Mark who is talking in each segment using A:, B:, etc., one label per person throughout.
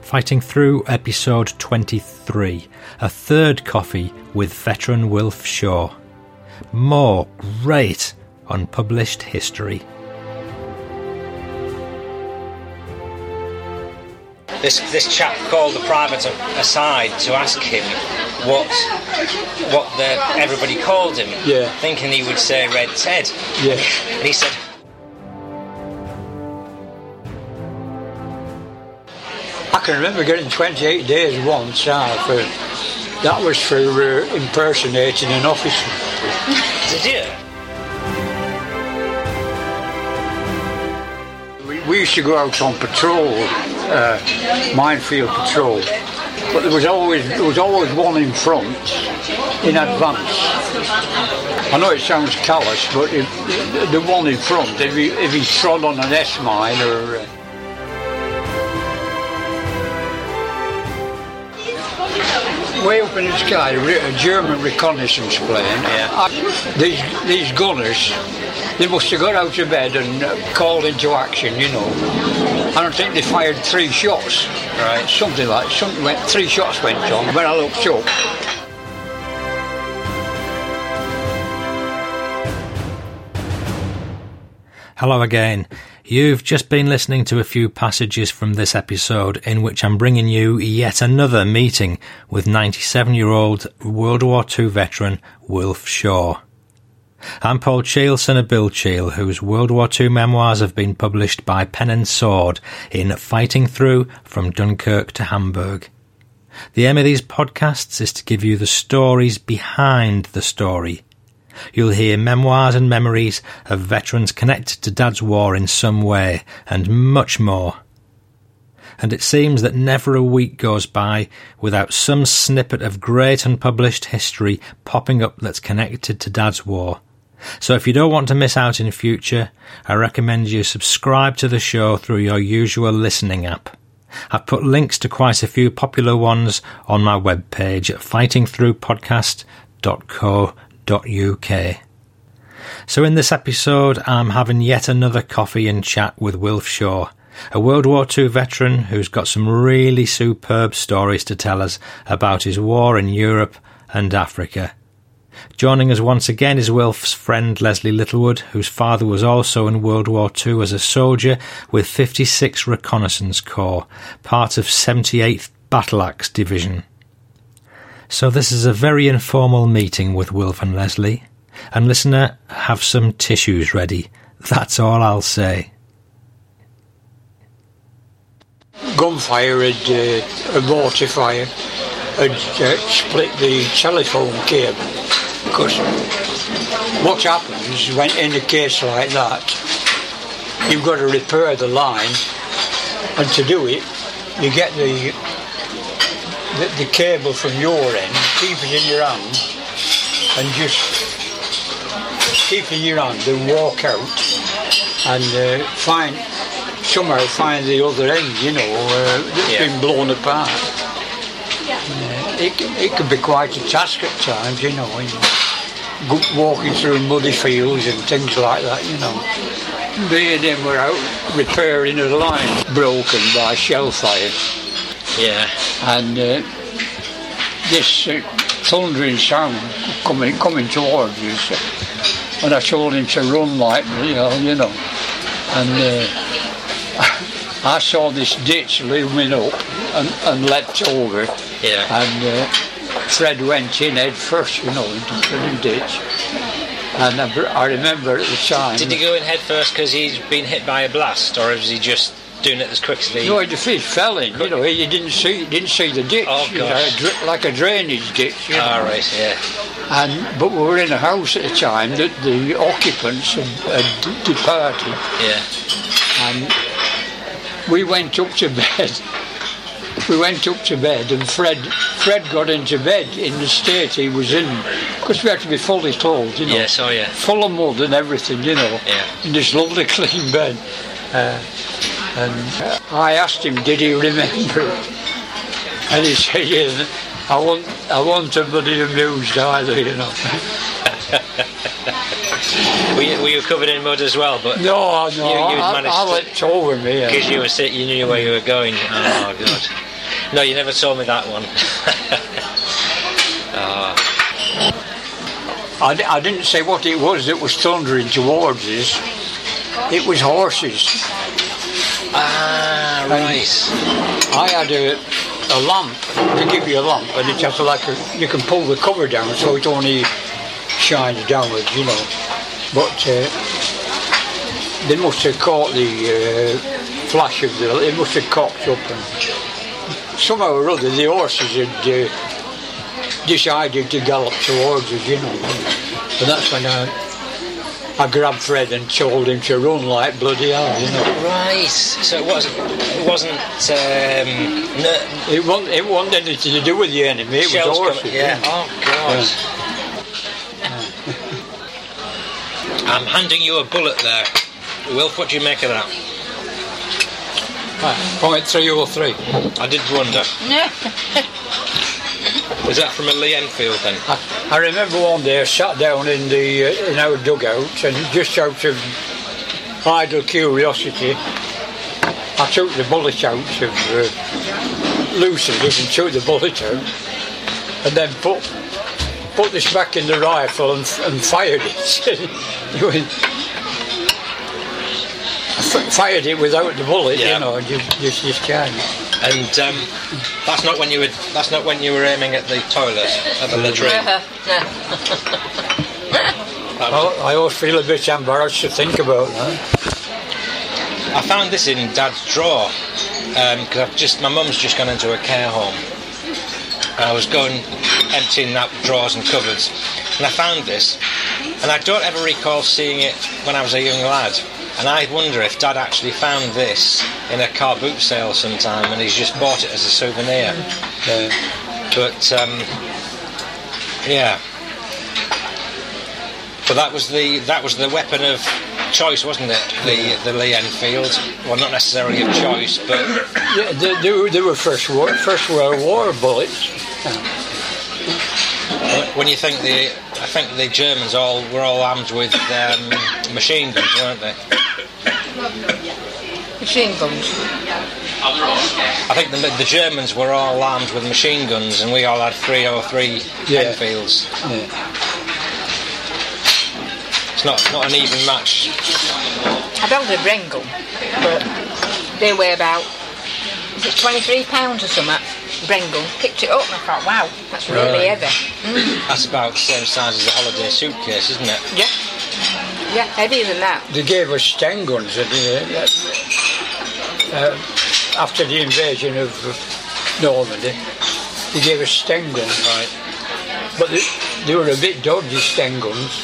A: fighting through episode 23, a third coffee with veteran Wilf Shaw. More great unpublished history.
B: This this chap called the private aside to ask him what what the everybody called him,
C: Yeah.
B: thinking he would say Red Ted.
C: Yeah.
B: And he said,
C: I can remember getting 28 days once uh, for that was for uh, impersonating an officer.
B: "Did you?"
C: We, we used to go out on patrol, uh, minefield patrol, but there was always there was always one in front in advance. I know it sounds callous, but if, the one in front, if he if he trod on an S mine or uh, way up in the sky, a German reconnaissance plane.
B: Yeah.
C: These these gunners, they must have got out of bed and uh, called into action, you know. I don't think they fired three shots.
B: Right.
C: Something like something went. Three shots went on. When I looked up,
A: Hello again. You've just been listening to a few passages from this episode in which I'm bringing you yet another meeting with 97 year old World War II veteran Wilf Shaw. I'm Paul Cheall, son of Bill Cheall, whose World War II memoirs have been published by Pen and Sword in Fighting Through from Dunkirk to Hamburg. The aim of these podcasts is to give you the stories behind the story. You'll hear memoirs and memories of veterans connected to Dad's war in some way, and much more. And it seems that never a week goes by without some snippet of great unpublished history popping up that's connected to Dad's war. So if you don't want to miss out in future, I recommend you subscribe to the show through your usual listening app. I've put links to quite a few popular ones on my webpage at fightingthroughpodcast.co.uk. So in this episode, I'm having yet another coffee and chat with Wilf Shaw, a World War II veteran who's got some really superb stories to tell us about his war in Europe and Africa. Joining us once again is Wilf's friend Leslie Littlewood, whose father was also in World War II as a soldier with 56 Reconnaissance Corps, part of 78th Battle Axe Division. So this is a very informal meeting with Wilf and Leslie. And listener, have some tissues ready. That's all I'll say.
C: gunfire had uh, a mortar fire had uh, split the telephone cable. Because what happens when in a case like that, you've got to repair the line, and to do it, you get the the, the cable from your end, keep it in your hand, and just keep it in your hand and walk out and uh, find somehow find the other end, you know, uh, that's
B: Yeah.
C: been blown apart. Uh, it, can- it can be quite a task at times, you know, and go, walking through muddy fields and things like that, you know. They and them were out repairing a line broken by shell fire,
B: Yeah.
C: and uh, this uh, thundering sound coming coming towards us, and I told him to run like you know, you know, and. Uh, I saw this ditch looming up and, and leapt over,
B: Yeah.
C: and uh, Fred went in head first, you know, into the ditch. And I, I remember at the time.
B: Did he go in head first because he's been hit by a blast, or was he just doing it as quickly?
C: No, the fish fell in. You know, you didn't see you didn't see the ditch.
B: Oh,
C: you know, like a drainage ditch. You know.
B: Ah, right, yeah.
C: And but we were in a house at the time that the occupants had, had departed,
B: Yeah.
C: and we went up to bed. We went up to bed, and Fred Fred got into bed in the state he was in, because we had to be fully clothed, you know,
B: Yes, oh yeah.
C: full of mud and everything, you know,
B: Yeah.
C: in this lovely clean bed. Uh, and I asked him, did he remember it? And he said, yeah, I want, I want somebody amused either, you know.
B: Were you, were you covered in mud as well? But
C: No, no,
B: You- you'd
C: I,
B: managed
C: I
B: to-
C: let over me.
B: because you were sit, you knew where you were going. Oh god.
A: No, you never told me that one. Ah,
C: I, I didn't say what it was that was thundering towards us. It was horses.
A: Ah, right.
C: I had a, a lamp to give you a lamp, and it just like a, you can pull the cover down so it only shines downwards, you know. But uh, they must have caught the uh, flash of the. It must have cocked up, and somehow or other the horses had uh, decided to gallop towards us, you know. And that's when I, I grabbed Fred and told him to run like bloody hell, you know.
A: Right. So it wasn't. It wasn't. Um, ner-
C: It wasn't, it wasn't anything to do with the enemy, it
A: shells
C: was
A: coming.
C: horses.
A: Yeah. Oh God. I'm handing you a bullet there. Wilf, what do you make of that?
C: Right, three?
A: I did wonder. Was that from a Lee Enfield then?
C: I, I remember one day I sat down in the uh, in our dugout and just out of idle curiosity, I took the bullet out of uh, loosened it and took the bullet out, and then put put this back in the rifle and, and fired it. It was- f- fired it without the bullet,
A: Yeah.
C: you know, just just just can't.
A: And um, that's not when you were. That's not when you were aiming at the toilet at the latrine. That was-
C: I, I always feel a bit embarrassed to think about that.
A: I found this in Dad's drawer because I've just my mum's just gone into a care home. And I was going emptying out drawers and cupboards, and I found this, and I don't ever recall seeing it when I was a young lad. And I wonder if Dad actually found this in a car boot sale sometime, and he's just bought it as a souvenir.
C: Uh,
A: But um, yeah, but that was the that was the weapon of choice, wasn't it? The the Lee Enfield. Well, not necessarily of choice, but
C: Yeah, they, they, were, they were First, war, First World War bullets.
A: When you think the I think the Germans all were all armed with um, machine guns, weren't they?
D: Machine guns.
A: I think the, the Germans were all armed with machine guns, and we all had 303
C: Yeah.
A: Enfields.
C: Yeah.
A: It's not not an even match.
D: I don't have a Bren gun, but they weigh about is it twenty three pounds or something. Bren gun. Picked it up and I thought, wow, that's really
A: Right.
D: heavy.
A: That's about the same size as a holiday suitcase, isn't it?
D: Yeah. Yeah, heavier than that.
C: They gave us Sten guns uh, after the invasion of Normandy. They gave us Sten guns,
A: Right.
C: but they, they were a bit dodgy Sten guns.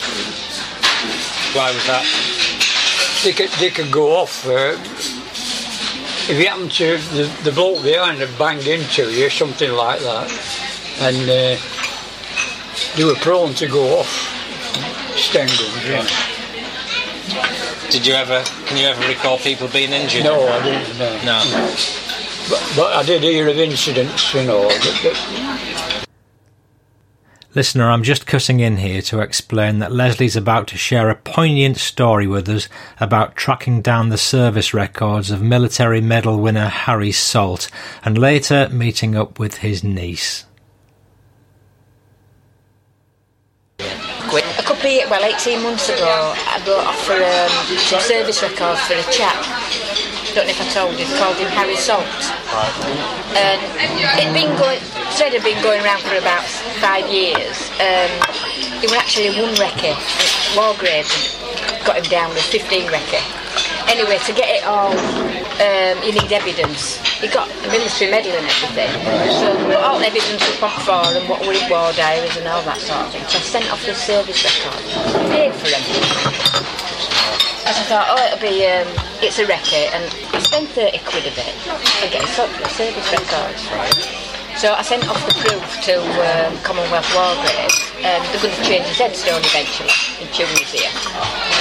A: Why was that?
C: They could, they could go off. Uh, if you happen to, the, the bloke behind had banged into you, something like that, and uh, they were prone to go off. Sten guns, yeah.
A: Did you ever? Can you ever recall people being injured?
C: No, I didn't know.
A: No.
C: But, but I did hear of incidents, you know. That, that,
E: Listener, I'm just cutting in here to explain that Leslie's about to share a poignant story with us about tracking down the service records of military medal winner Harry Salt and later meeting up with his niece.
D: A couple of years, well, 18 months ago, I got off for um, some service records for a chap. I don't know if I told you, called him Harry Salt. And it'd been going, Fred had been going around for about five years. Um, he was actually one recce. Wargrave got him down with 15 recce. Anyway, to get it all, um, you need evidence. He got a military medal and everything. So we put all evidence up for and what were in war diaries and all that sort of thing. So I sent off the service record, paid for them. And I thought, oh, it'll be, um, it's a record, and I spent 30 quid of it to get a service record. So I sent off the proof to um, Commonwealth War Grave, and they're going to change his headstone eventually in Tunisia.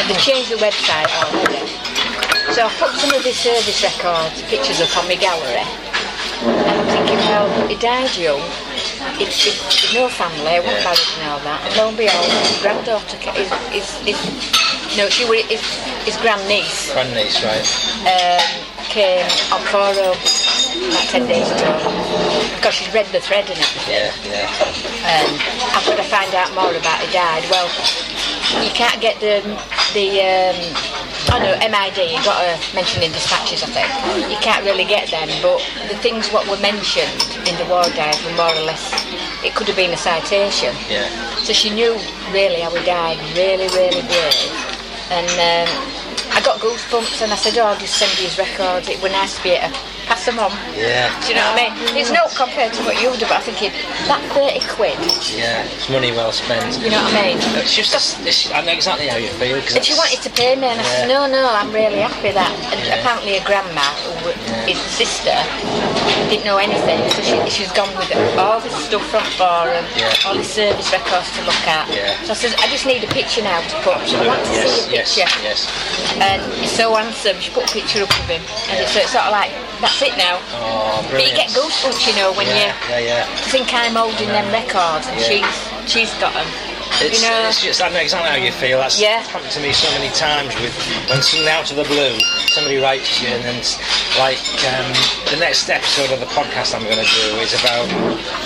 D: And they changed the website already. So I put some of his service records, pictures up on my gallery. And I'm thinking, well, he died young. He'd, no family, wasn't married and all that. And lo and behold, his granddaughter, his, his, his, no, she was his, his grandniece
A: Grandniece, right?
D: um, came on forum about ten days ago because she's read the thread and everything.
A: Yeah, yeah.
D: And I've got to find out more about her dad. Well, you can't get the the um, oh no MID. You've got to mention in dispatches, I think. You can't really get them, but the things what were mentioned in the war diary were more or less. It could have been a citation.
A: Yeah.
D: So she knew really how he died, really, really brave. And um, I got goosebumps and I said, oh, I'll just send you his. It would nice to be able to pass them on.
A: Yeah.
D: Do you know what I mean? It's not compared to what you would have, but I think it, that 30 quid,
A: Yeah, it's money well spent.
D: you know what I mean?
A: It's just, I know exactly how you feel. Cause
D: And she wanted to pay me, and I said, no, no, I'm really happy that. And
A: Yeah.
D: apparently, her grandma, who w- his sister, didn't know anything, so she, she's gone with all this stuff from forum,
A: Yeah.
D: all the service records to look at.
A: Yeah.
D: So I said, I just need a picture now to put. I want to
A: yes,
D: see a
A: yes,
D: picture.
A: yes.
D: And he's so handsome. She put a picture up of him, and so it's sort of like, that's it now.
A: Oh,
D: But you get goosebumps, you know, when
A: yeah,
D: you
A: yeah, yeah.
D: think I'm holding them records, and
A: Yeah.
D: she's she's got them.
A: It's,
D: you know,
A: it's just, I know exactly how you feel. That's
D: Yeah.
A: happened to me so many times with when something out of the blue, somebody writes you and then like um, the next episode of the podcast I'm going to do is about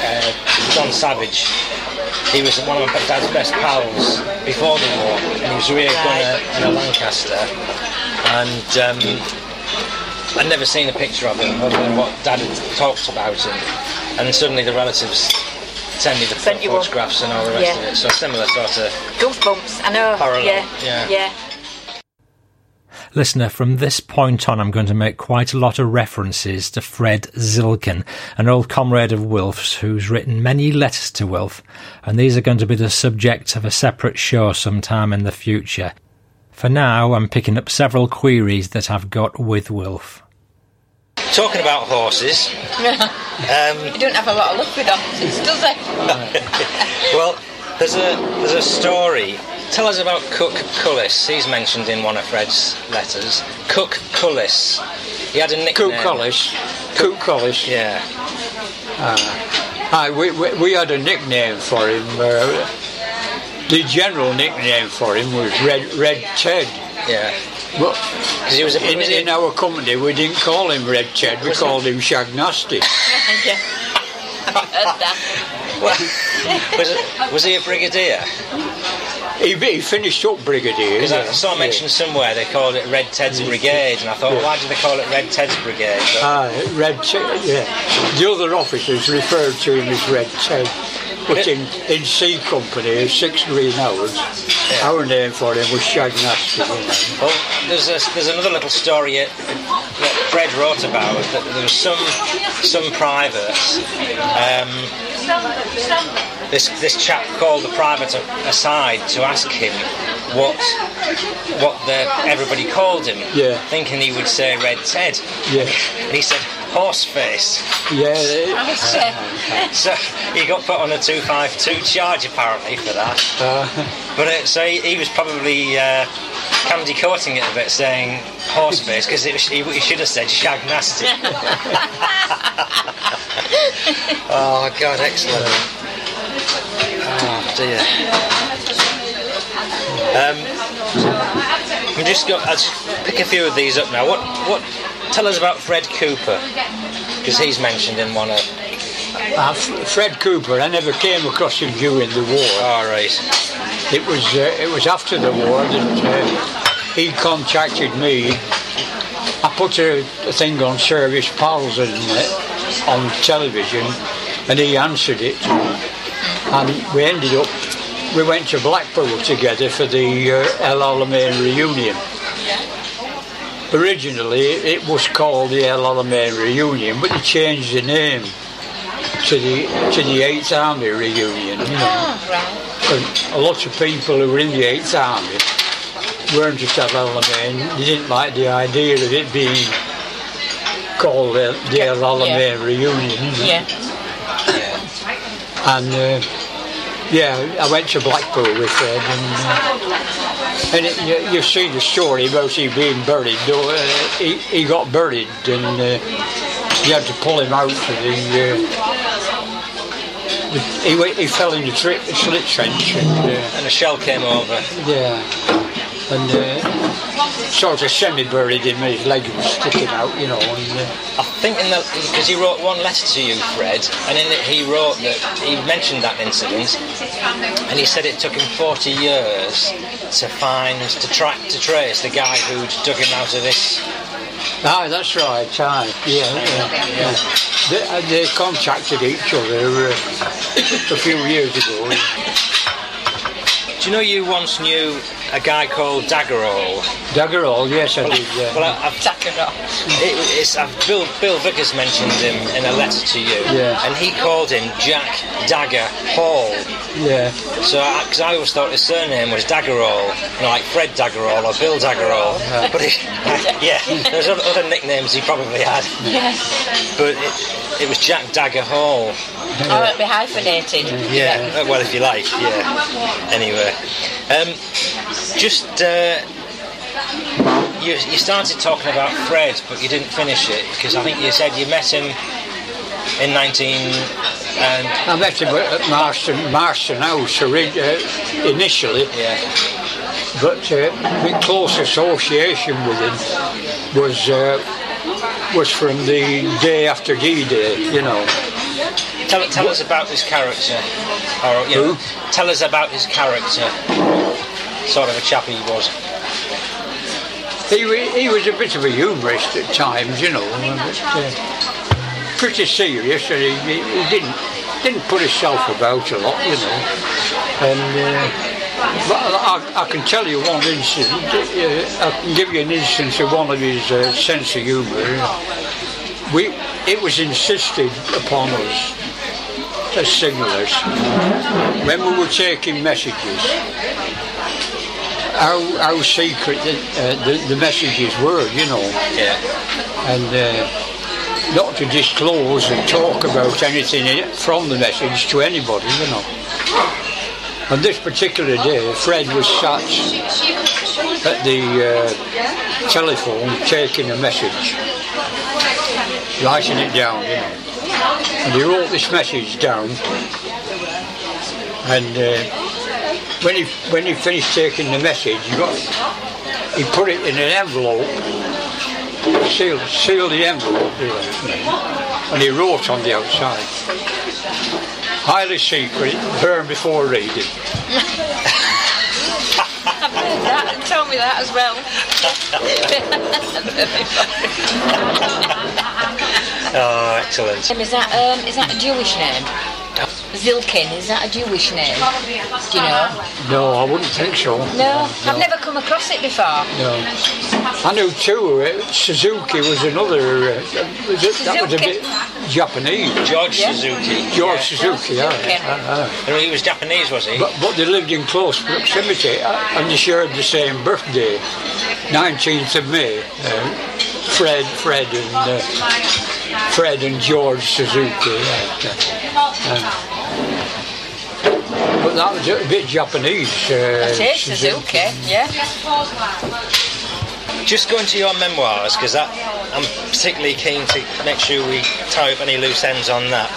A: uh, John Savage. He was one of my dad's best pals before the war, and he was a rear gunner in a Lancaster. And um, I'd never seen a picture of him other than what Dad had talked about him. And then suddenly the relatives send me the
D: Sent
A: photographs and all the rest
D: Yeah.
A: of it. So similar sort of
D: goosebumps. I know.
A: Parallel,
D: Yeah,
A: yeah.
D: yeah.
E: Listener, from this point on, I'm going to make quite a lot of references to Fred Zilkin, an old comrade of Wilf's who's written many letters to Wilf, and these are going to be the subject of a separate show sometime in the future. For now, I'm picking up several queries that I've got with Wilf.
A: talking about horses. um,
D: You don't have a lot of luck with horses, does it?
A: well, there's a there's a story. Tell us about Cook Cullis. He's mentioned in one of Fred's letters. Cook Cullis. He had a nickname.
C: Cooke-Collis. Cook Collis.
A: Yeah.
C: Aye, we, we, we had a nickname for him. Uh, the general nickname for him was Red Red Ted.
A: Yeah.
C: But
A: Because he was a
C: in,
A: was
C: in our company, we didn't call him Red Ted. We called him Shag Nasty.
D: yeah. I've heard that.
A: was, it, was he a brigadier?
C: He, he finished up brigadier.
A: Because I saw mentioned somewhere they called it Red Ted's Brigade, and I thought, why do they call it Red Ted's Brigade?
C: Aye, ah, Red Ted, yeah. The other officers referred to him as Red Ted. But in, in C Company, Six Green Howards, our name for him was Shag Nasty.
A: Well, there's a, there's another little story that that Fred wrote about that there was some some privates. Um, this this chap called the private aside to ask him what what the everybody called him,
C: Yeah.
A: thinking he would say Red Ted,
C: Yeah,
A: and he said Horseface.
C: yeah.
A: So he got put on a 252 charge apparently for that.
C: Uh,
A: But uh, so he, he was probably uh, candy coating it a bit, saying horseface because he, he should have said shag nasty. oh God, excellent. Oh dear. Um, I'm just go. I'll pick a few of these up now. What what? Tell us about Fred Cooper because he's mentioned in one of.
C: uh, Fred Cooper, I never came across him during the war.
A: All right.
C: It was uh, it was after the war that uh, he contacted me. I put a, a thing on Service Pals and, on television, and he answered it. And we ended up, we went to Blackpool together for the uh, El Alamein reunion. Originally, it was called the El Alamein reunion, but they changed the name to the to the Eighth Army reunion. You know. Because a lot of people who were in the 8th Army weren't at El Alamein. They didn't like the idea of it being called the, the El Alamein reunion. you know.
D: Yeah.
C: And uh, yeah, I went to Blackpool with them. and, uh, and it, you, you see the story about him being buried. Though uh, he, he got buried, and uh, you had to pull him out for the. Uh, the he, he fell in the tri- slit trench, and uh,
A: And a shell came over.
C: yeah, and uh, sort of semi-buried him. His leg was sticking out, you know. And, uh,
A: I think in the because he wrote one letter to you, Fred, and in it he wrote that he mentioned that incident, and he said it took him 40 years to find, to track, to trace the guy who'd dug him out of this.
C: Ah, that's right. Aye. Yeah, yeah, yeah. They, uh, they contacted each other uh, a few years ago.
A: Do you know you once knew a guy called Daggerall?
C: Daggerall, yes, I did. Yeah.
A: Well, I, I've
D: Tackle
A: It, it's, uh, Bill, Bill Vickers mentioned him in a letter to you,
C: Yeah.
A: and he called him Jack Dagger Hall.
C: yeah.
A: So, because I, always thought his surname was Daggerall, you know, like Fred Daggerall or Bill Daggerall. But he, yeah, there's other, other nicknames he probably had,
D: Yes.
A: but it, it was Jack Dagger Hall.
D: Oh, it'll be hyphenated.
A: Yeah, uh, well, if you like, yeah. Anyway, um, just uh, you, you started talking about Fred, but you didn't finish it because I think you said you met him in 19 and
C: I met him at Marston, Marston House uh, initially,
A: yeah,
C: but uh, my close association with him was uh, was from the day after D-Day, you know.
A: Tell, tell us about his character, or you know,
C: Who?
A: tell us about his character. Sort of a chap he was.
C: He, he was a bit of a humorist at times, you know, but, uh, pretty serious, and he, he he didn't didn't put himself about a lot, you know. And uh, but I, I can tell you one incident. Uh, I can give you an instance of one of his uh, sense of humour. We it was insisted upon us as signalers, when we were taking messages how, how secret the, uh, the, the messages were, you know,
A: Yeah,
C: and uh, not to disclose and talk about anything in it from the message to anybody, you know. On this particular day, Fred was sat at the uh, telephone taking a message, writing it down, you know. And he wrote this message down, and uh, when he when he finished taking the message, he got he put it in an envelope, sealed sealed the envelope, and he wrote on the outside, highly secret, burn before reading.
D: That, tell me that as well.
A: oh, excellent.
D: Is that um, is that a Jewish name? Zilkin, is that a Jewish name? Do you know?
C: No, I wouldn't think so.
D: No, I've never come across it before.
C: No. I knew too. Uh, Suzuki was another. Uh, was it- that was a bit Japanese.
A: George
D: Yeah.
A: Suzuki.
C: George
A: Yeah.
C: Suzuki, yeah.
D: Suzuki.
C: aye, aye.
A: He was Japanese, was he?
C: But, but they lived in close proximity uh, and they shared the same birthday, 19th of May. Uh, Fred, Fred and uh, Fred and George Suzuki. uh, uh, but that was a bit Japanese. Uh,
D: It is Suzuki, yeah.
A: Just going to your memoirs, because that I'm particularly keen to make sure we tie up any loose ends on that.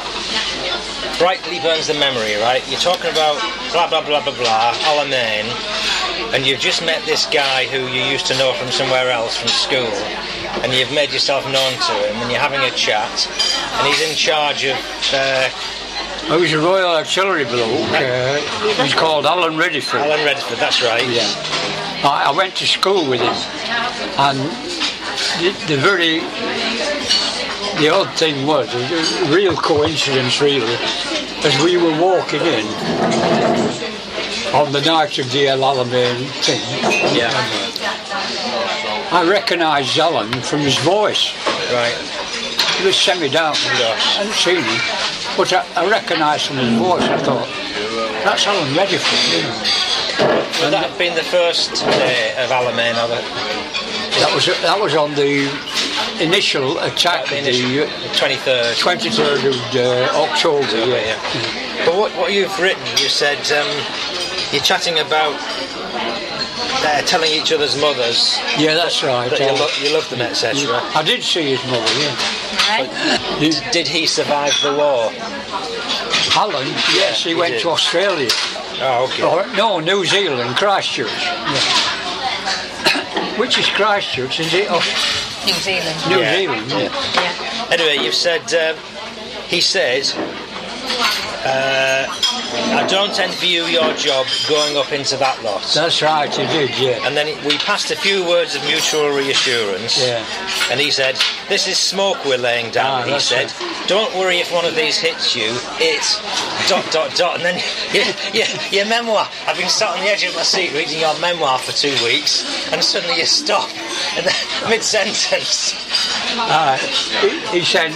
A: Brightly burns the memory, right? You're talking about blah blah blah blah blah, Alamein, and you've just met this guy who you used to know from somewhere else from school, and you've made yourself known to him, and you're having a chat, and he's in charge of. Uh,
C: I was a Royal Artillery bloke. Uh, he was called Alan Redford.
A: Alan Redford, that's right.
C: Yeah. I, I went to school with him, and the, the very the odd thing was, a real coincidence really, as we were walking in on the night of the El Alamein thing,
A: Yeah.
C: I recognised Alan from his voice.
A: Right.
C: He was semi-down, I hadn't seen him, but I, I recognised from his voice. I thought, that's Alan Rediford. You know.
A: Would that have been the first day of Alamein? The,
C: That was that was on the initial attack,
A: the
C: of
A: initial,
C: the
A: the 23rd?
C: 23rd of uh, October.
A: Yeah,
C: Yeah.
A: But what, what you've written, you said um, you're chatting about uh, telling each other's mothers
C: Yeah, that's right.
A: that you,
C: Uh,
A: lo- you love them, etc.
C: I did see his mother. Yeah.
D: Right?
C: Did-
A: Did he survive the war?
C: Alan, yes, he
A: he
C: went
A: did.
C: to Australia.
A: Oh, okay.
C: Or, no, New Zealand, Christchurch. Yeah. Which is Christchurch, is it? Oh,
D: New Zealand.
C: New
A: Yeah.
C: Zealand, yeah.
D: Yeah.
A: Anyway, you've said. Um, he said. Uh, I don't envy you your job going up into that lot.
C: That's right, you did, yeah.
A: And then we passed a few words of mutual reassurance.
C: Yeah.
A: And he said, This is smoke we're laying down.
C: Ah,
A: he said, Don't worry if one of these hits you. It's dot, dot, dot. And then your, memoir. I've been sat on the edge of my seat reading your memoir for two weeks, and suddenly you stop mid sentence.
C: Uh, he, he said,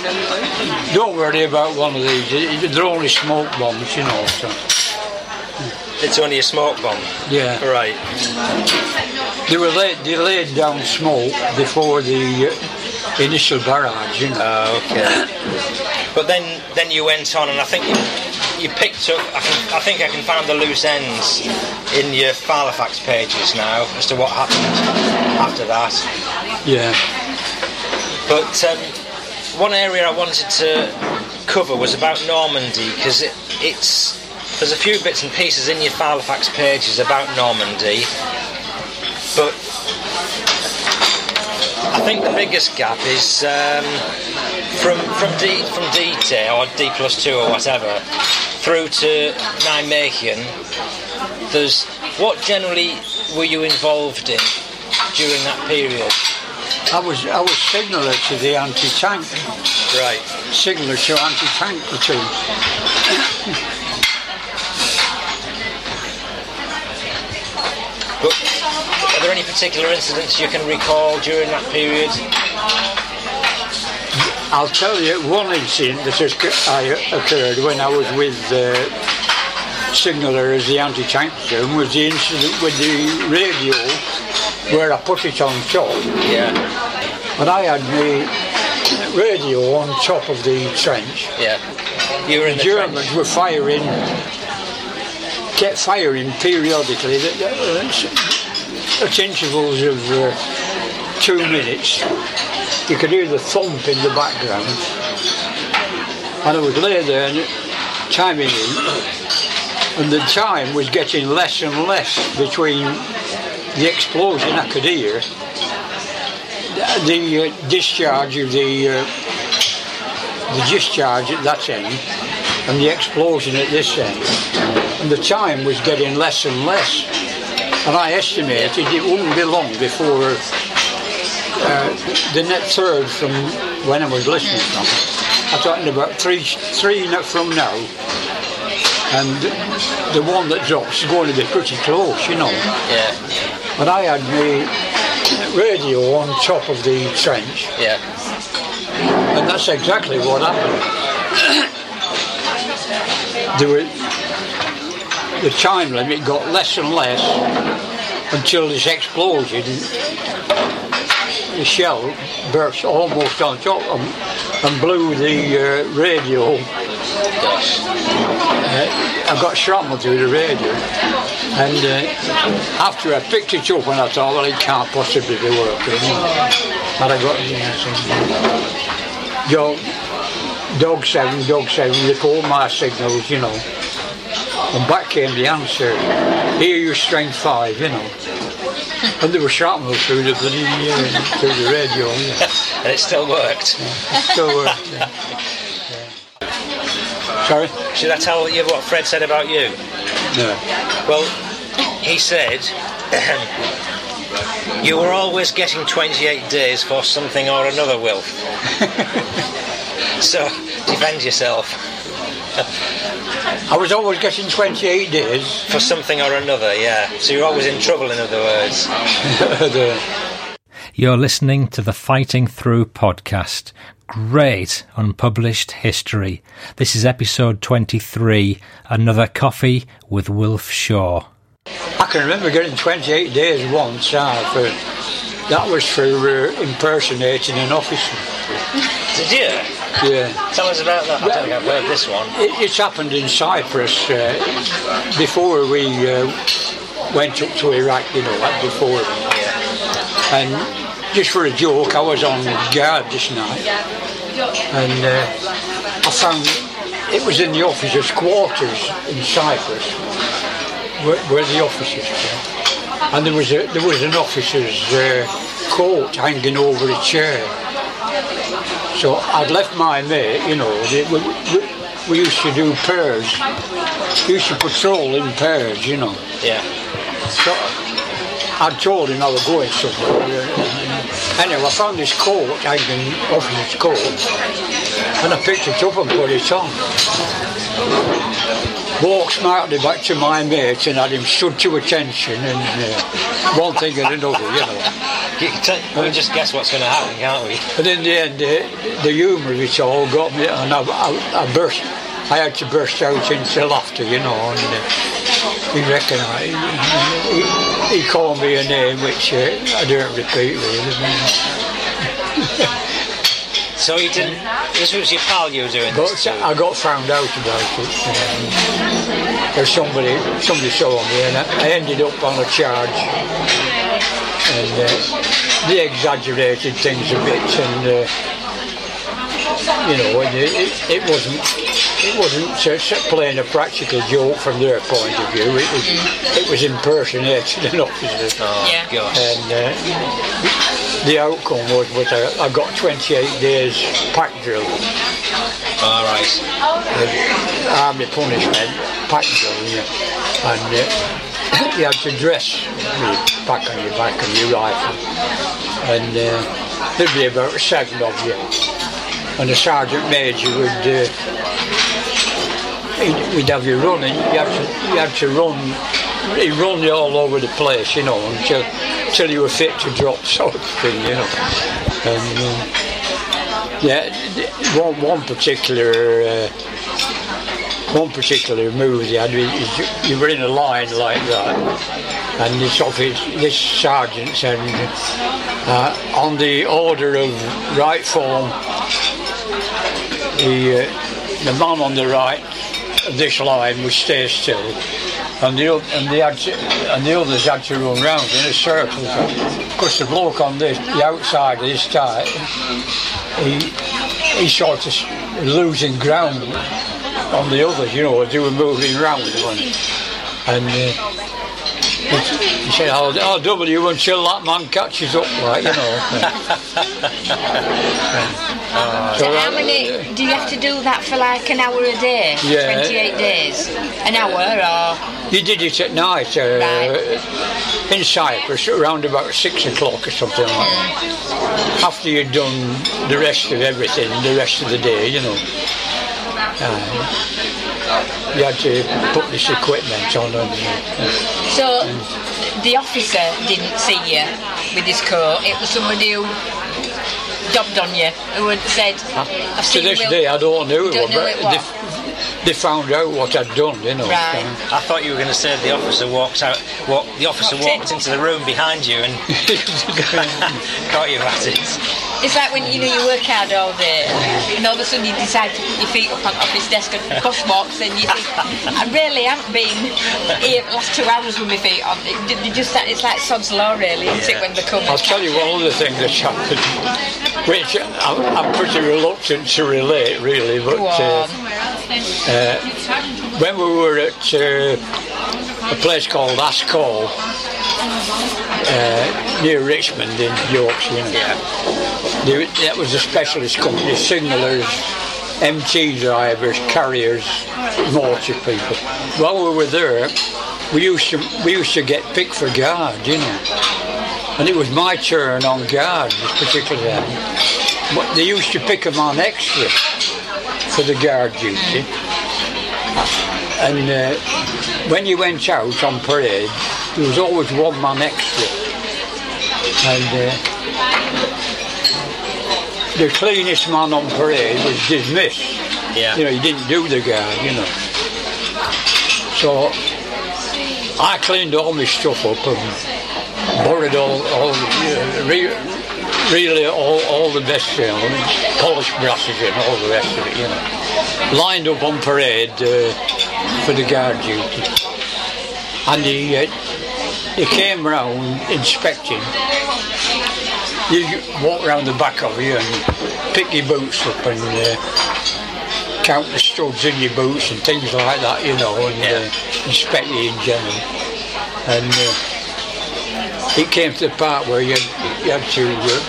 C: don't worry about one of these. They're only smoke bombs, you know. So.
A: It's only a smoke bomb.
C: Yeah.
A: Right.
C: They were laid, they laid down smoke before the uh, initial barrage, you know.
A: Oh, okay. But then, then you went on, and I think you, you picked up. I, can, I think I can find the loose ends in your Halifax pages now as to what happened after that.
C: yeah.
A: But um, one area I wanted to cover was about Normandy because it, it's there's a few bits and pieces in your Halifax pages about Normandy, but I think the biggest gap is um, from from D from DT or D plus two or whatever through to Nijmegen. There's what generally were you involved in during that period?
C: I was I was signaller to the anti-tank,
A: Right.
C: signaller to anti-tank platoon.
A: But are there any particular incidents you can recall during that period?
C: I'll tell you one incident that has I, occurred when I was with the signaller as the anti-tank platoon was the incident with the radio where I put it on top.
A: Yeah.
C: But I had the radio on top of the trench.
A: Yeah. You were in the
C: Germans
A: trench.
C: were firing, kept firing periodically at, at- intervals of uh, two minutes. You could hear the thump in the background. And I would lay there and timing in, and the time was getting less and less between the explosion I could hear, the uh, discharge of the uh, the discharge at that end and the explosion at this end. And the time was getting less and less. And I estimated it wouldn't be long before uh, the net third from when I was listening from. I'm talking about three, three from now. And the one that drops is going to be pretty close, you know.
A: Yeah.
C: But I had the radio on top of the trench.
A: Yeah.
C: And that's exactly what happened. there were, the time limit got less and less until this explosion, the shell burst almost on top and, and blew the uh, radio. Uh, I got shrapnel through the radio. And uh, after I picked it up and I thought, well, it can't possibly be working. And I got, so, Yo, dog seven, dog seven, report my signals, you know. And back came the answer, here you strength five, you know. And there was shrapnel through the bloody, uh, through the radio, yeah.
A: And it still worked.
C: Still worked. yeah. Sorry?
A: Should I tell you what Fred said about you?
C: No.
A: Well, he said you were always getting 28 days for something or another, Wilf. so defend yourself
C: I was always getting 28 days.
A: for something or another. Yeah. So you're always in trouble, in other words.
E: You're listening to the Fighting Through podcast. Great unpublished history. This is episode 23, Another Coffee with Wilf Shaw.
C: I can remember getting 28 days once. Uh, for, that was for uh, impersonating an officer.
A: Did you?
C: Yeah.
A: Tell us about that. I don't think I've heard this one.
C: It, it's happened in Cyprus uh, before we uh, went up to Iraq, you know, like before.
A: Yeah.
C: And just for a joke, I was on guard this night. And uh, I found it was in the officers' quarters in Cyprus, where, where the officers were. And there was a, there was an officer's uh, coat hanging over a chair. So I'd left my mate, you know, we, we, we used to do pairs. We used to patrol in pairs, you know.
A: Yeah.
C: So I told him I was going somewhere. Anyway, I found this coat hanging off his coat, and I picked it up and put it on. Walked smartly back to my mate and had him stood to attention and uh, one thing and another, you know.
A: You can, we can just guess what's going to happen, can't we?
C: But in the end, uh, the humour of it all got me, and I, I, I burst. I had to burst out into laughter, you know, and uh, he recognised. He, he called me a name which uh, I don't repeat really.
A: So you didn't. This was your pal you were doing
C: But
A: this to.
C: I got found out about it. Um, there's somebody, somebody saw me, and I, I ended up on a charge. And uh, they exaggerated things a bit, and uh, you know, it, it, it wasn't. It wasn't just playing a practical joke from their point of view. It was, it was impersonating an officer.
A: Oh,
D: Yeah.
A: gosh.
C: And uh, the outcome was, was I, I got 28 days pack drill.
A: All right.
C: army punishment, pack drill, you know. and uh, you had to dress with pack on your back and your rifle, and uh, there'd be about seven of you, and the sergeant major would. Uh, we'd have you running. You had to, you had to run. He'd run you all over the place, you know, until until you were fit to drop, sort of thing, you know. And uh, yeah, one one particular. Uh, one particular move they had you were in a line like that, and this office, this sergeant said, uh, on the order of right form, the uh, the man on the right of this line would stay still, and the and to, and the others had to run round in a circle. Of course, the bloke on this, the outside of this he he sort of losing ground on the others, you know, as they were moving round. And uh, he, he said, I'll, I'll double you until that man catches up, right? you know.
D: So how many do you have to do that for like an hour a day?
C: Yeah.
D: 28 days? An hour or
C: He did it at night uh,
D: Right.
C: in Cyprus around about six o'clock or something like that. After you'd done the rest of everything, the rest of the day, you know. You had to put this equipment on and uh,
D: so the officer didn't see you with his coat, it was somebody who dobbed on you who had said I've
C: to
D: seen
C: this
D: Will
C: day I don't know it, was, but they, they found out what I'd done, you know.
D: Right.
A: I thought you were going to say the officer walked out. Walk, the officer
D: Walked in.
A: walked into the room behind you and caught you at it.
D: It's like when you know you work hard all day and all of a sudden you decide to put your feet up on office desk and boss walks and you think, I really haven't been here the last two hours with my feet on. It, it just it's like sod's law really, isn't it, when they come
C: I'll tell you one other thing that's happened, which I'm, I'm pretty reluctant to relate, really, but uh, uh, when we were at uh, a place called Ascall, uh, near Richmond in Yorkshire, there, that was a specialist company, signallers, MT drivers, carriers, mortar people. While we were there, we used to we used to get picked for guard, you know. And it was my turn on guard this particular day. But they used to pick them on extra for the guard duty. And uh, when you went out on parade, there was always one man extra. And uh, the cleanest man on parade was dismissed.
A: Yeah.
C: You know, he didn't do the guard, you know. So I cleaned all my stuff up and borrowed all, all uh, re- really all, all the best, know, polished brushes and all the rest of it, you know. Lined up on parade uh, for the guard duty. And he, uh, he came round inspecting. You walk round the back of you and pick your boots up and uh, count the studs in your boots and things like that, you know, and uh, inspect you in general. And uh, it came to the part where you, you had to uh,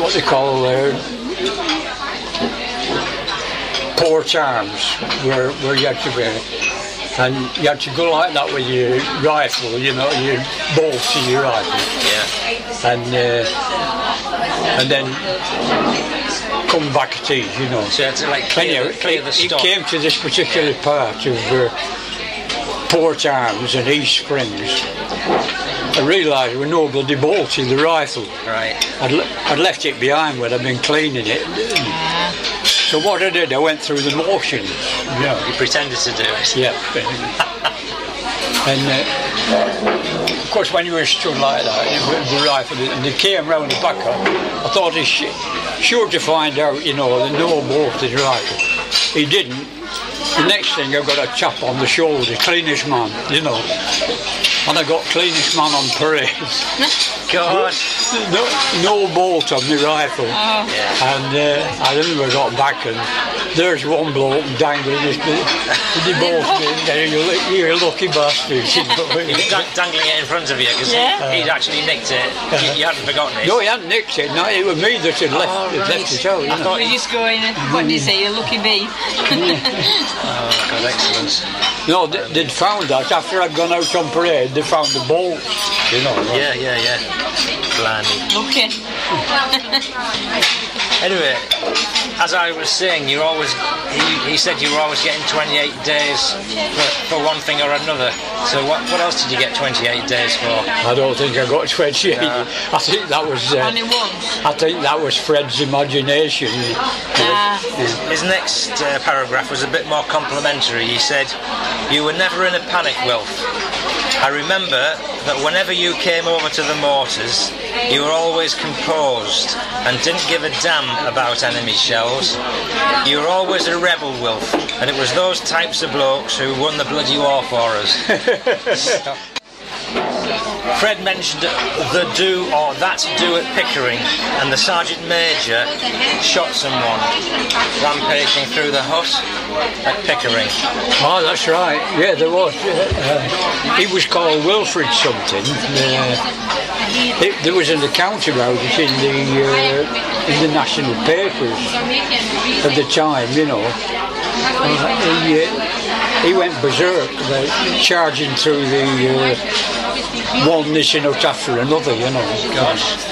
C: what they call uh, port arms, where, where you had to be. And you had to go like that with your rifle, you know, your bolt to your rifle.
A: Yeah.
C: And uh, and then come back at ease, you know.
A: So you had to like clear,
C: Anyway,
A: clear the
C: it
A: stock.
C: came to this particular part of uh, port arms and ease springs. I realised there were no bloody bolts the rifle.
A: Right.
C: I'd, le- I'd left it behind when I'd been cleaning it. So what I did, I went through the motions. Yeah.
A: You pretended to do it.
C: Yeah. and uh, of course, when you were stood like that, with the rifle, and they came round the back, I thought he's sh- sure to find out, you know, the no bolt is rifle. He didn't. The next thing, I got a chap on the shoulder, cleanest man, you know. And I got cleanest man on parade.
A: God.
C: No, no bolt on my rifle.
A: Yeah.
C: And uh, I remember I got back and there's one bloke dangling his the bolt in there. You're a lucky bastard. you know.
A: He was dang- dangling it in front of you because
D: Yeah.
A: he'd actually nicked it. You, you hadn't forgotten it.
C: no, he hadn't nicked it. No, it was me that had left,
A: Oh,
C: had left it out. You
A: I
C: know.
A: thought
D: We're just going, what do you say, you're lucky me.
A: Oh, God, excellent.
C: No, they, they'd found that after I'd gone out on parade. They found the bolts. You know.
A: Yeah, yeah, yeah. Blimey.
D: Lucky.
A: Anyway, as I was saying, you're always. He, he said you were always getting 28 days for, for one thing or another. So what, what else did you get 28 days for?
C: I don't think I got 28.
A: No.
C: I think that was. Uh,
D: Only once.
C: I think that was Fred's imagination.
D: Ah,
A: His next uh, paragraph was a bit more complimentary. He said, You were never in a panic, Wilf. I remember that whenever you came over to the mortars, you were always composed and didn't give a damn about enemy shells. You were always a rebel, Wilf, and it was those types of blokes who won the bloody war for us. Fred mentioned the do or that do at Pickering, and the sergeant major shot someone rampaging through the hut at Pickering.
C: Oh, that's right. Yeah, there was. Uh, he was called Wilfred something. Uh, it, there was an account about it in the uh, in the national papers at the time. You know, uh, he, went berserk, uh, charging through the uh, one mission out after another. You know.
A: Gosh.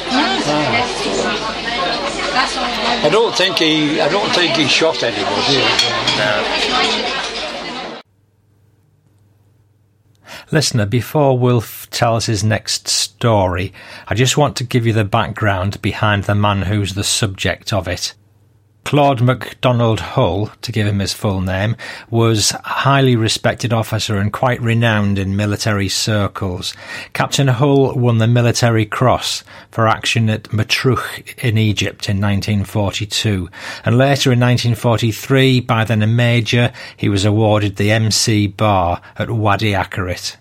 C: I don't think he. I don't think he shot anybody.
A: No.
E: Listener, before Wilf tells his next story, I just want to give you the background behind the man who's the subject of it. Claude MacDonald Hull, to give him his full name, was a highly respected officer and quite renowned in military circles. Captain Hull won the Military Cross for action at Matruh in Egypt in 1942, and later in 1943, by then a major, he was awarded the MC Bar at Wadi Akarit.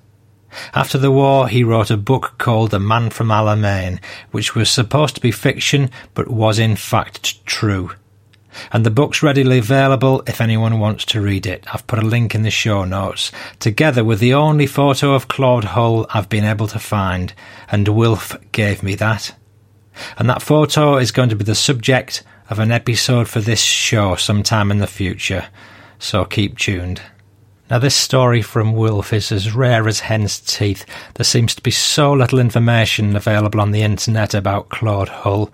E: After the war, he wrote a book called The Man from Alamein, which was supposed to be fiction, but was in fact true. And the book's readily available if anyone wants to read it. I've put a link in the show notes, together with the only photo of Claude Hull I've been able to find, and Wilf gave me that. And that photo is going to be the subject of an episode for this show sometime in the future, so keep tuned. Now, this story from Wilf is as rare as hen's teeth. There seems to be so little information available on the internet about Claude Hull.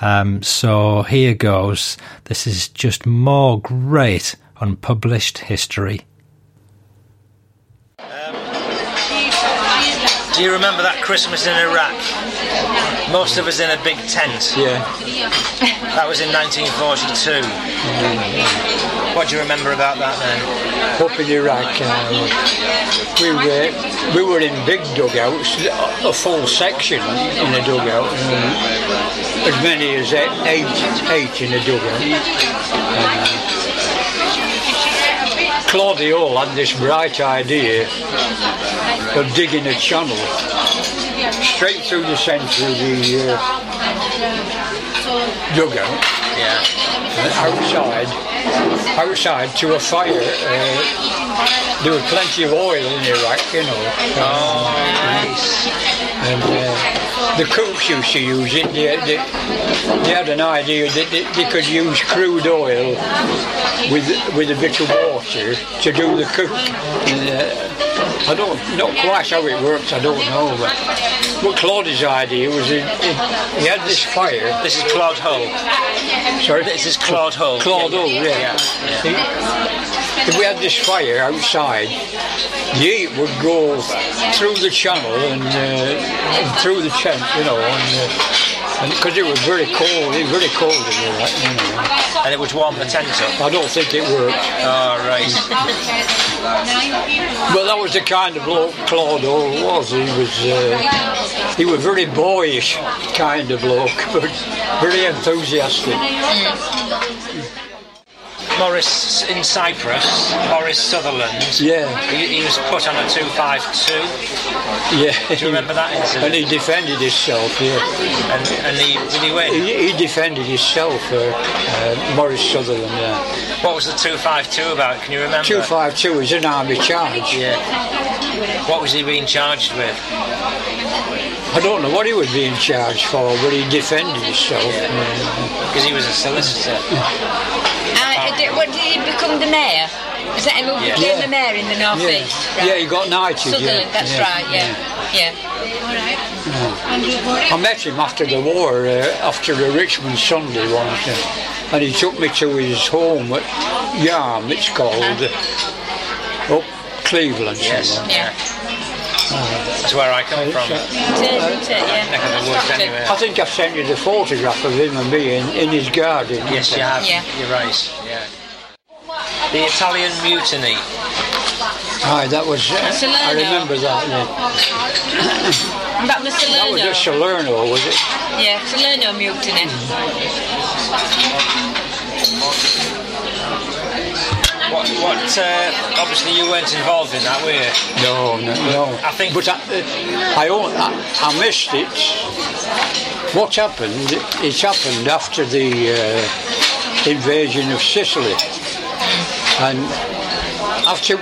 E: Um, so here goes. This is just more great unpublished history.
A: Do you remember that Christmas in Iraq? Most of us in a big tent.
C: Yeah.
A: That was in 1942. What do you remember about that then?
C: up in Iraq, uh, we were we were in big dugouts, a- a full section in a dugout, um, as many as eight, eight, eight in a dugout. Um, Claudio had this bright idea of digging a channel straight through the centre of the uh, dugout
A: Yeah.
C: outside, outside to a fire. Uh, there was plenty of oil in Iraq, you know.
A: Oh, nice.
C: And uh, the cooks used to use it. They, they, they had an idea that they, they could use crude oil with with a bit of water to do the cook. And, uh, I don't not quite how it works. I don't know, but what Claude's idea was he, he, he had this fire.
A: This is Claude Hull.
C: Sorry,
A: This is Claude Hull.
C: Claude Hull, yeah. He- if we had this fire outside, the heat would go through the channel and, uh, and through the tent, you know, and because it was very cold, it was very cold in you know.
A: And it would warm the tent up.
C: I don't think it worked.
A: Oh, right.
C: But that was the kind of bloke Claude Hull was. He was uh, he was very boyish kind of bloke, but very enthusiastic.
A: Morris in Cyprus, Morris Sutherland.
C: Yeah,
A: He, he was put on a 252.
C: yeah.
A: Do you remember that incident?
C: And
A: incident?
C: he defended himself. Yeah,
A: And, and he, did he win?
C: he, he defended himself. Uh, uh, Morris Sutherland. Yeah,
A: What was the 252 about? Can you remember?
C: two five two was an army charge.
A: Yeah. What was he being charged with?
C: I don't know what he was being charged for, but he defended himself.
A: Because he was a solicitor.
D: Did, what, did he become the mayor? Is that him who
A: Yeah.
D: became
C: Yeah.
D: the mayor in the
C: Yeah,
D: North East?
C: yeah, he got knighted.
D: Sutherland,
C: yeah.
D: that's
C: yeah.
D: right, yeah. Yeah.
C: I met him after the war, uh, after the Richmond Sunday one uh, and he took me to his home at Yarm, it's called, uh, up Cleveland.
A: Yes.
C: somewhere.
D: Yeah.
A: That's where I come from.
C: It's, uh,
D: It is, isn't it? Yeah.
A: Neck of the woods
D: Stockton.
A: anyway.
C: I think I've sent you the photograph of him and me in, in his garden.
A: Yes, you have.
D: Yeah.
A: You're right. Yeah. The Italian mutiny.
C: Aye, that was, uh, I remember that. Yeah.
D: That was
C: That was
D: Salerno.
C: at Salerno, was it?
D: Yeah, Salerno mutiny.
A: What? What? Uh, obviously, you weren't involved in that, were you?
C: No, no, no.
A: I think-
C: But I, uh, I, own, I, I missed it. What happened? It happened after the uh, invasion of Sicily, and after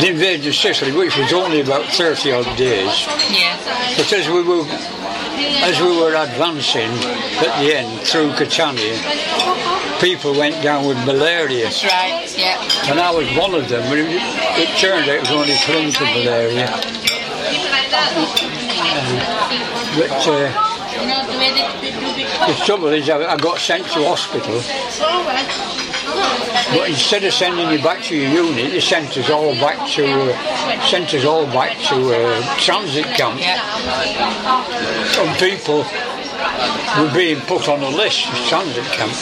C: the invasion of Sicily, which was only about thirty odd days,
D: Yeah.
C: but as we were as we were advancing at the end through Catania, people went down with malaria.
D: That's right. Yeah.
C: And I was one of them, but it, it turned out it was only clinical malaria. But uh, the trouble is, I, I got sent to hospital. But instead of sending you back to your unit, they sent us all back to uh, sent us all back to uh, transit camp. Some people were being put on a list for transit camp.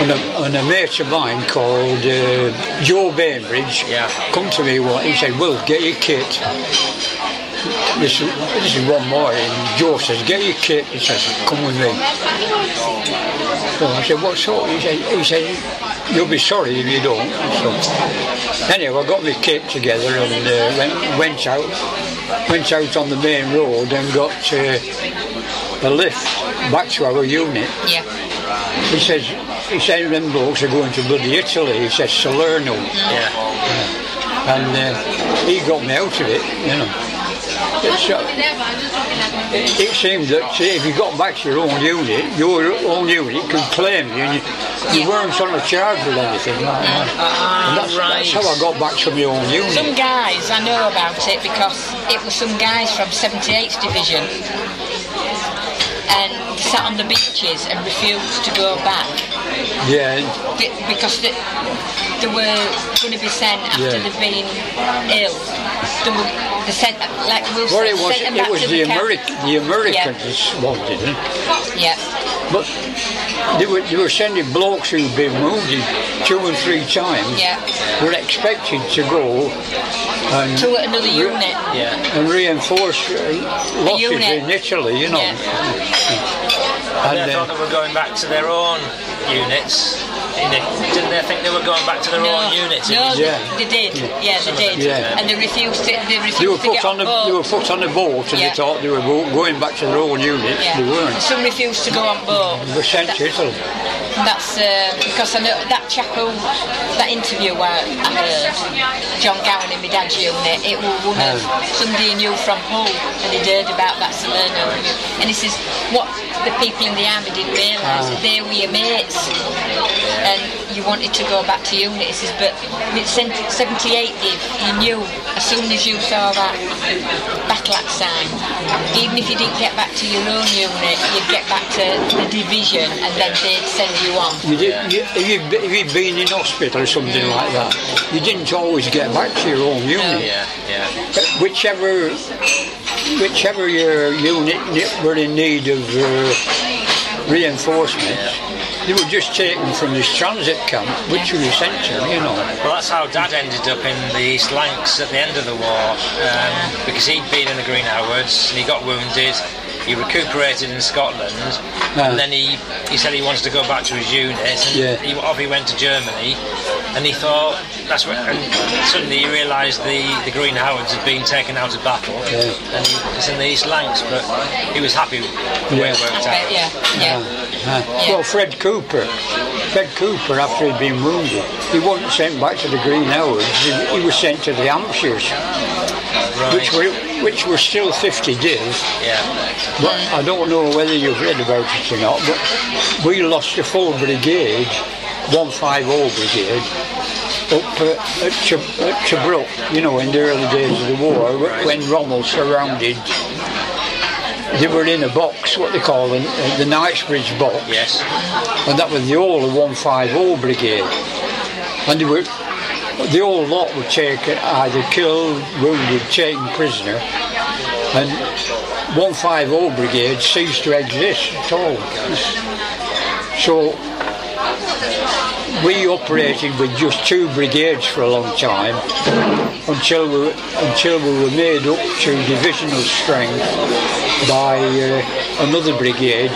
C: And a, and a mate of mine called uh, Joe Bainbridge
A: Yeah.
C: come to me one. He said, "Will get your kit." This, this is one morning. Joe says, "Get your kit." He says, "Come with me." So I said, "What sort?" He said, "He said you'll be sorry if you don't." So anyway, I got my kit together and uh, went, went out, went out on the main road and got uh, a lift back to our unit.
D: Yeah.
C: He says, he said, them blokes are going to bloody Italy. He says, Salerno.
A: Yeah.
C: And uh, he got me out of it, you know. It's, uh, it, it seemed that uh, if you got back to your own unit, your own unit could claim you, and you, you weren't on a charge with anything like that. and that's, that's how I got back to my own unit.
D: Some guys, I know about it because it was some guys from 78th Division and sat on the beaches and refused to go back
C: Yeah,
D: Be- because they, they were going to be sent after
C: Yeah.
D: they've been ill. They were they sent, like Will
C: well, it was,
D: sent them
C: it
D: back
C: was
D: to
C: the. Ameri- the Americans wanted it.
D: Yeah,
C: But they were, they were sending blokes who'd been wounded two and three times.
D: Yeah.
C: Were expected to go and,
D: to another unit.
A: Yeah.
C: and reinforce uh, losses in Italy, you know.
D: Yeah.
A: And
C: And
A: they thought
C: then,
A: they were going back to their own units. Didn't they think they were going back to their
D: No,
A: own units? It
D: no,
A: was-
D: they,
C: Yeah.
D: they did. Yeah, they did.
C: Yeah.
D: And they refused to. They refused
C: they were
D: to
C: put
D: get
C: on the
D: board.
C: they were put on the boat and
D: Yeah.
C: they thought they were going back to their own units.
D: yeah.
C: They weren't.
D: Some refused to go on board.
C: They were sent to Italy.
D: That's uh, because I know that chapel, that interview where I heard John Gowan in my dad's unit. It was one of somebody he knew from Hull, and he'd heard about that Salerno. And he says what the people in the army didn't realise that they were your mates, and you wanted to go back to unit. He says, but with 78, Div, you knew as soon as you saw that battle axe sign, even if you didn't get back to your own unit, you'd get back to the division, and then they'd send you on.
C: You did, you, if, you, if you'd been in hospital or something like that, you didn't always get back to your own unit.
A: Yeah, yeah.
C: Whichever, whichever your unit ne- were in need of uh, reinforcement, they were just taken from this transit camp, which were sent to, you know.
A: Well, that's how Dad ended up in the East Lancs at the end of the war, um, because he'd been in the Green Howards and he got wounded. He recuperated in Scotland,
C: Yeah.
A: and then he, he said he wanted to go back to his unit, and
C: Yeah.
A: he, off he went to Germany, and he thought that's what. And suddenly he realised the, the Green Howards had been taken out of battle,
C: Yeah.
A: and he was in the East Lancs, but he was happy with the way it
C: Yeah.
A: worked out.
D: yeah, yeah.
C: Uh, Well, Fred Cooper, Fred Cooper, after he'd been wounded, he wasn't sent back to the Green Howards. He, he was sent to the Hampshires, which were which were still 50 Div.
A: Yeah.
C: But I don't know whether you've read about it or not. But we lost a full brigade, 150 brigade, up at, at Tobruk. You know, in the early days of the war, when Rommel surrounded. They were in a box, what they call the, the Knightsbridge box
A: Yes.
C: and that was the whole of 150 Brigade. And they were, the whole lot were taken, either killed, wounded, taken prisoner, and 150 Brigade ceased to exist at all. So we operated with just two brigades for a long time until we, until we were made up to divisional strength by uh, another brigade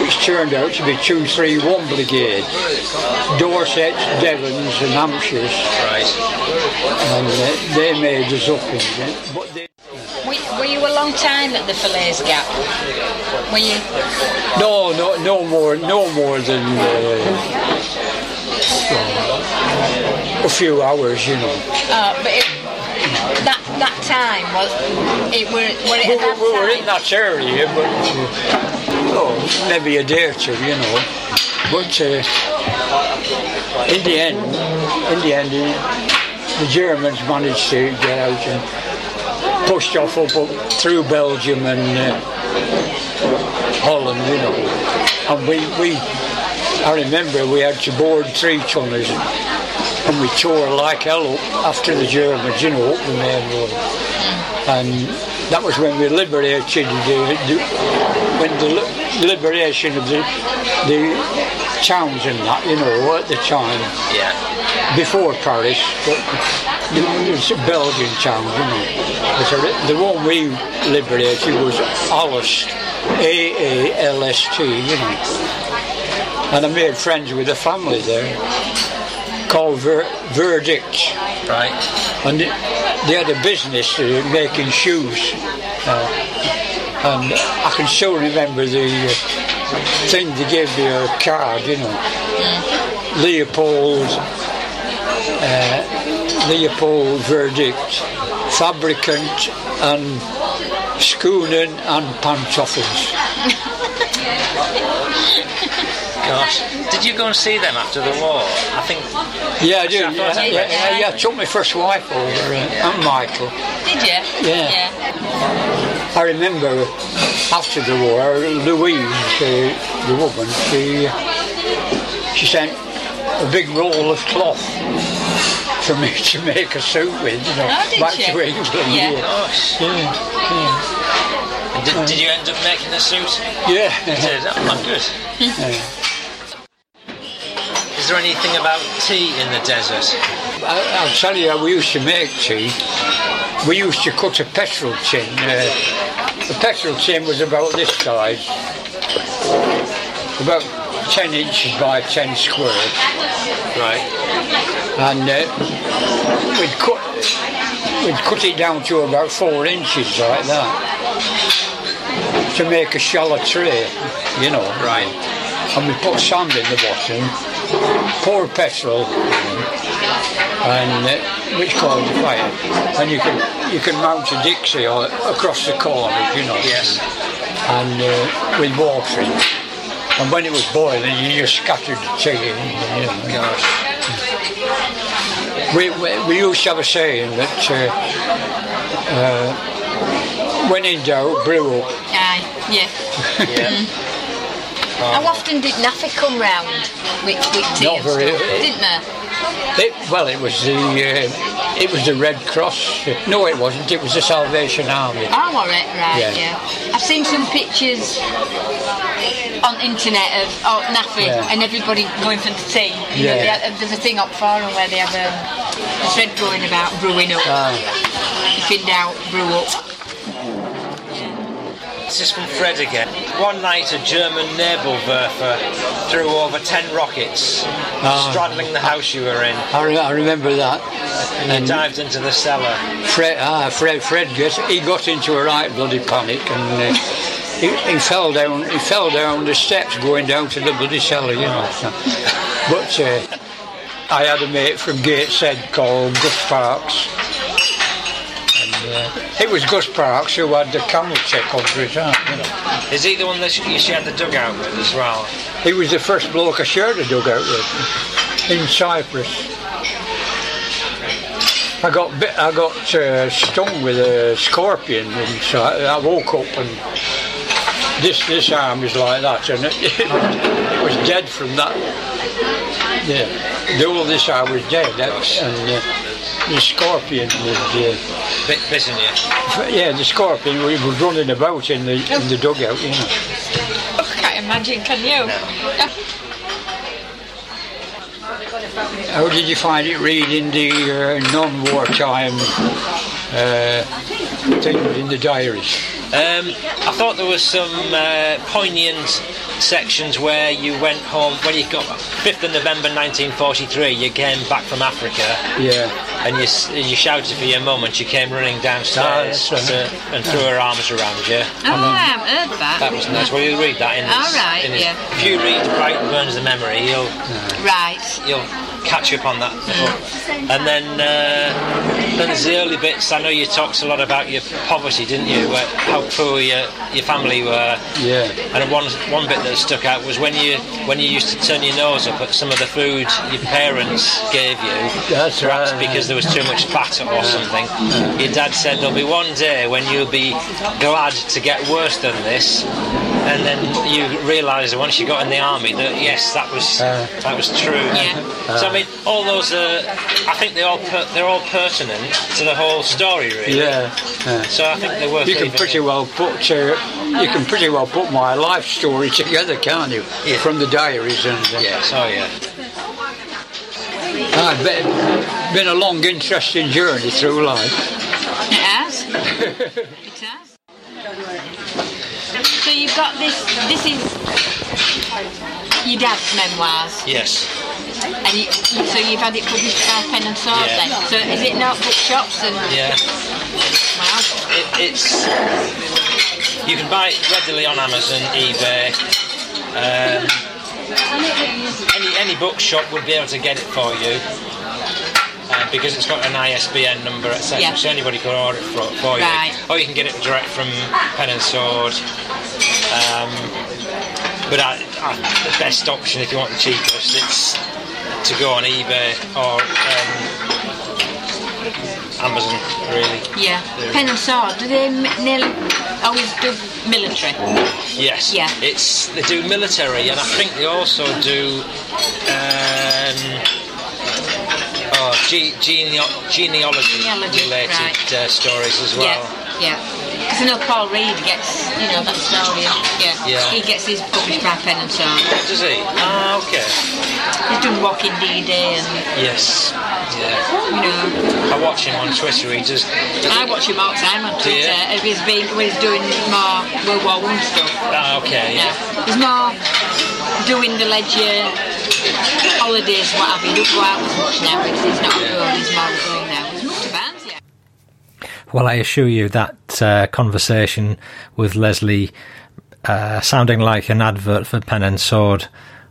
C: which turned out to be 231 Brigade, Dorsets, Devons and Hampshires,
A: Right.
C: and uh, they made us up in it. But they,
D: Were, were you a long time at the Falaise Gap? Were you?
C: no, no, no more, no more than uh, a few hours, you know.
D: Uh, but it, that that time was it were were it
C: We,
D: at that
C: we were
D: time?
C: in that area, but uh, oh, maybe a day or two, you know. But uh, in the end, in the end, the Germans managed to get out and pushed off up, up through Belgium and uh, Holland, you know. And we, we, I remember we had to board three tonners and we tore like hell up after the Germans, you know, up the main road. And that was when we liberated the, the when the liberation of the the towns and that, you know, at the time
A: Yeah.
C: before Paris, but the, it's a Belgian town, you know. But the, the one we liberated was Aalst, A A L S T, you know. And I made friends with a family there called Ver, Verdict
A: Right.
C: and they they had a business uh, making shoes. Uh, and I can still remember the uh, thing they gave me a card, you know. Leopold, uh, Leopold verdict, fabricant and schoonen and pantoffels.
A: Gosh. Did you go and see them after the war? I think.
C: Yeah, I do. Yeah,
A: Yeah,
C: yeah, yeah, yeah, I took my first wife over, uh, and Michael.
D: Did you?
C: Yeah. I remember after the war, Louise, uh, the woman, she she sent a big roll of cloth for me to make a suit with, you know,
D: Oh, did
C: back
D: she?
C: to England.
D: Yeah.
A: Gosh.
C: yeah,
A: And Did, did you end up making the suit?
C: yeah.
A: You did. Oh, good.
C: yeah.
A: Is there anything about tea in the desert?
C: I, I'll tell you how we used to make tea. We used to cut a petrol tin. Uh, the petrol tin was about this size, about 10 inches by 10 square.
A: Right.
C: And uh, we'd, cut, we'd cut it down to about 4 inches like that to make a shallow tray, you know.
A: Right.
C: And we put sand in the bottom, pour petrol in, and uh, which called the fire. And you can you can mount a Dixie or, across the corner, you know.
A: Yes.
C: And uh, with water in. And when it was boiling, you just scattered the tea in. You know.
A: Gosh.
C: we, we, we used to have a saying that uh, uh, when in doubt, brew up.
D: Aye, yeah.
A: Yeah.
D: How often did NAAFI come round with tea
C: Not very-
D: stuff? Didn't there?
C: It, well, it was the uh, it was the Red Cross. No, it wasn't. It was the Salvation Army.
D: Oh, all right, right,
C: Yeah.
D: yeah. I've seen some pictures on internet of oh, NAAFI
C: Yeah.
D: and everybody going for the tea. You know,
C: Yeah.
D: they have, there's a thing up forum where they have um, a thread going about brewing up.
C: Ah.
D: if in doubt, brew up.
A: This is from Fred again. One night, a German Nebelwerfer threw over ten rockets,
C: Ah.
A: straddling the house you were in,
C: I, re- I remember that.
A: and you dived into the cellar.
C: Fred, ah, Fred, Fred got, he got into a right bloody panic and uh, he, he fell down. He fell down the steps going down to the bloody cellar, you know. But uh, I had a mate from Gateshead called Gus Parks. And uh, it was Gus Parks who had the camel check under his arm, you know.
A: Is he the one that you shared the dugout with as well?
C: He was the first bloke I shared a dugout with in Cyprus. I got bit, I got uh, stung with a scorpion and so I woke up and this this arm is like that, and it, it was dead from that. Yeah, the of this arm was dead, That's- and uh, the scorpion was. Uh,
A: Bit bitten you.
C: yeah, the scorpion was was running about in the in the dugout, you know.
D: Oh, can't imagine, can you?
C: How did you find it reading the uh, non-wartime uh, things in the diary?
A: Um, I thought there was some uh, poignant sections where you went home when you got 5th of November 1943. You came back from Africa
C: Yeah,
A: and you s- you shouted for your mum and she came running downstairs
C: Ah, that's right.
A: to, and threw her arms around you.
D: Oh, I haven't heard that.
A: That was nice. Well, you read that in his,
D: All right,
A: in his-
D: yeah.
A: If you read Bright Burns the Memory, you'll
D: Right.
A: you'll catch up on that. And then uh, then there's the early bits. I know you talked a lot about your poverty, didn't you? Where, how poor your your family were.
C: yeah,
A: And one one bit that stuck out was when you when you used to turn your nose up at some of the food your parents gave you.
C: That's
A: perhaps
C: right.
A: because there was too much fat or something. Your dad said there'll be one day when you'll be glad to get worse than this. And then you realise that once you got in the army that yes, that was
C: Uh.
A: that was true.
D: Yeah.
A: So I mean, all those are. I think they all per, they're all pertinent to the whole story, really.
C: yeah. yeah.
A: So I think they're worth.
C: You can pretty
A: in.
C: well put uh, you can pretty well put my life story together, can't you?
A: Yeah.
C: From the diaries and. Uh,
A: Yes. Oh yeah.
C: I've been, been a long, interesting journey through life.
D: It has. it has. So you've got this. This is your dad's memoirs,
A: Yes.
D: and you- so you've had it published by Pen and Sword.
A: Yeah.
D: Then, so is it not bookshops and
A: Yeah.
D: wow?
A: It, it's you can buy it readily on Amazon, eBay. Um, any any bookshop would be able to get it for you. Uh, because it's got an ISBN number, etc.
D: Yeah.
A: So anybody can order it for, for
D: Right.
A: you. Or you can get it direct from Pen and Sword. Um, but I, I, the best option if you want the cheapest, it's to go on eBay or um, Amazon, really.
D: Yeah. Pen and Sword. Do they m- nearly always do military?
A: Yes.
D: Yeah.
A: It's they do military, and I think they also do um, ge- geneo- genealogy,
D: Genealogy,
A: related
D: right.
A: uh, stories as well.
D: Yeah. Yeah. Because I know Paul Reed gets, you know, that story. Yeah.
A: Yeah.
D: He gets his published by Pen and Sword.
A: Does he? Ah, okay.
D: He's done Walking D-Day and,
A: Yes. Yeah.
D: you know.
A: I watch him on Twitter. He does. does
D: I
A: he-
D: watch him all the time on? Twitter. If he's been, when he's doing more World War One stuff.
A: Ah, okay.
D: Yeah. He's more doing the ledger, what have you. Much now.
E: Well, I assure you that uh, conversation with Leslie uh, sounding like an advert for Pen and Sword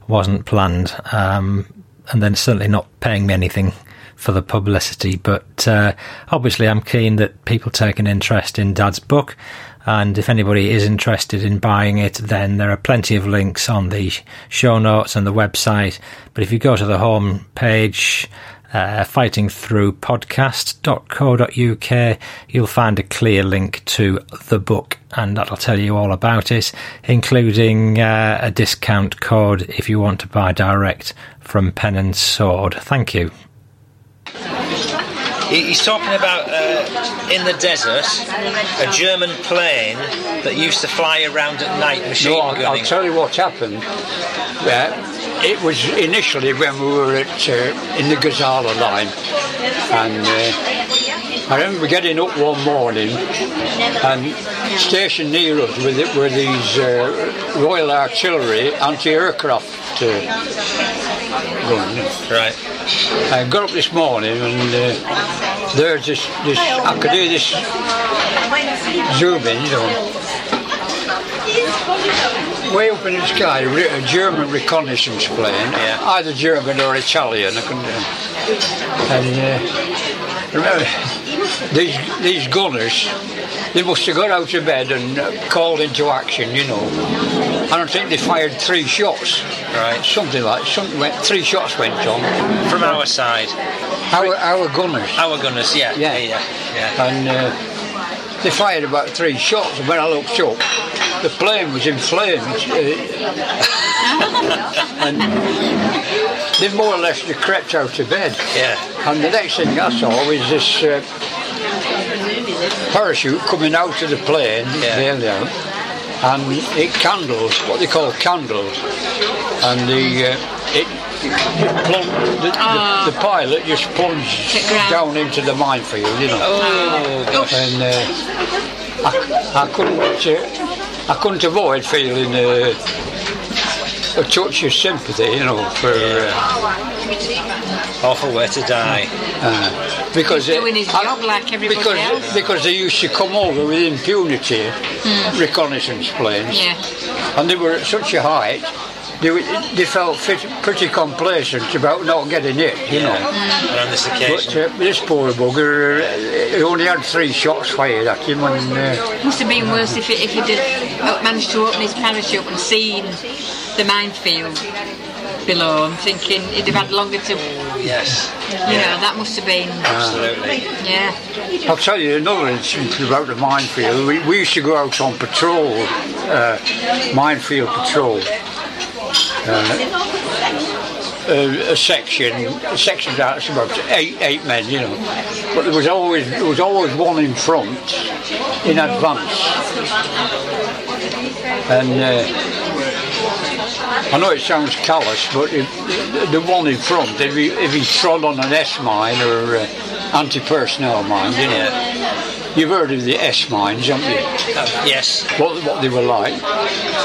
E: wasn't planned, um, and then certainly not paying me anything for the publicity. But uh, obviously, I'm keen that people take an interest in Dad's book. And if anybody is interested in buying it, then there are plenty of links on the show notes and the website. But if you go to the home page, uh, fightingthroughpodcast.co.uk, you'll find a clear link to the book, and that'll tell you all about it, including uh, a discount code if you want to buy direct from Pen and Sword. Thank you.
A: He- He's talking about uh, in the desert a German plane that used to fly around at night machine
C: No, I'll, I'll tell you what happened. Uh, it was initially when we were at uh, in the Gazala line, and uh, I remember getting up one morning and stationed near us with it were these uh, Royal Artillery anti-aircraft guns.
A: right.
C: I got up this morning and uh, there's this, this I could hear this zooming, you know. Way up in the sky, a German reconnaissance plane,
A: Yeah.
C: either German or Italian. I couldn't, uh, and uh, remember, these these gunners, they must have got out of bed and uh, called into action, you know. And I think they fired three shots,
A: Right.
C: something like something went. Three shots went on.
A: From our side.
C: Our, our gunners.
A: Our gunners, yeah.
C: Yeah.
A: Yeah, yeah.
C: And uh, they fired about three shots. And when I looked up, the plane was in flames. And they more or less they crept out of bed.
A: Yeah.
C: And the next thing I saw was this uh, parachute coming out of the plane,
A: Yeah.
C: there, there, and it candles, what they call candles, and the uh, it, plung- the, the, the pilot just plunged down into the minefield, you know.
A: Oh.
C: And uh, I, I couldn't, uh, I couldn't avoid feeling uh, a touch of sympathy, you know, for. Uh,
A: Awful way to die.
C: Because
D: He's doing his
C: I-
D: job like everybody
C: because,
D: else.
C: Because they used to come over with impunity, reconnaissance planes,
D: Yeah.
C: and they were at such a height, they, they felt fit, pretty complacent about not getting hit, you know.
A: And on this
C: But
A: occasion.
C: uh, this poor bugger, uh, he only had three shots fired at him, and uh,
D: Must have been worse if, it, if he'd have managed to open his parachute and seen the minefield below. I'm thinking he'd have had longer to, you
A: yes.
D: know, that must have been,
A: Absolutely.
D: yeah.
C: I'll tell you another instance about the minefield. We, we used to go out on patrol, uh, minefield patrol. Uh, a, a section, a section that's about eight eight men, you know. But there was always there was always one in front, in advance. And uh, I know it sounds callous, but if, the one in front, if he if he trod on an S mine or uh, anti-personnel mine, you know.
A: Yeah.
C: You've heard of the S mines, haven't you?
A: Uh, yes.
C: What, what they were like.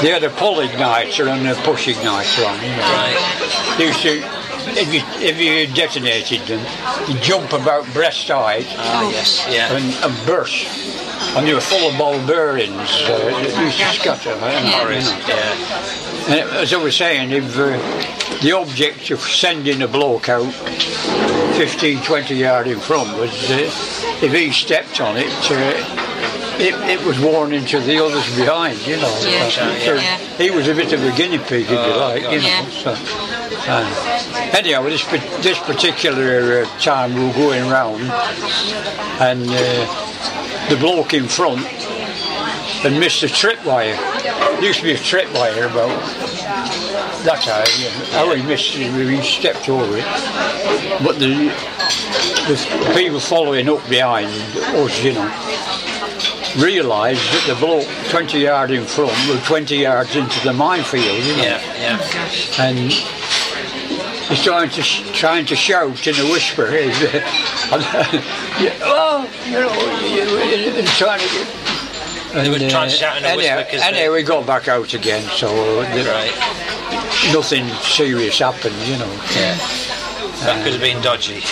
C: They had a pull igniter and a push igniter on. You know.
A: Right.
C: They used to, if you, if you detonated them, you jump about breast height
A: Ah, yes. Yeah.
C: and, and burst. And they were full of ball bearings. Uh, they used to scatter. you know.
A: Yeah.
C: And as I was saying, if uh, the object of sending a bloke out 15, 20 yards in front was uh, if he stepped on it, uh, it, it was warning to the others behind, you know.
D: Yeah,
C: So,
A: yeah.
C: he was a bit of a guinea pig, if you
A: Oh,
C: like, you know.
D: Yeah.
C: So, uh, anyhow, this, this particular uh, time we were going round, and uh, the bloke in front had missed a tripwire. There used to be a tripwire about that high. Yeah. How he missed it, he stepped over it. But the, the people following up behind us, you know, realised that the bloke 20 yards in front was 20 yards into the minefield, you know.
A: Yeah. Yeah.
C: And he's trying to trying to shout in a whisper. Uh, yeah, oh, you know, he's trying to.
F: They were trying to shout in a
C: anyhow,
F: whisper 'cause
C: anyhow,
F: they-
C: we got back out again, so the,
F: Right.
C: nothing serious happened, you know.
F: Yeah. That could have been dodgy.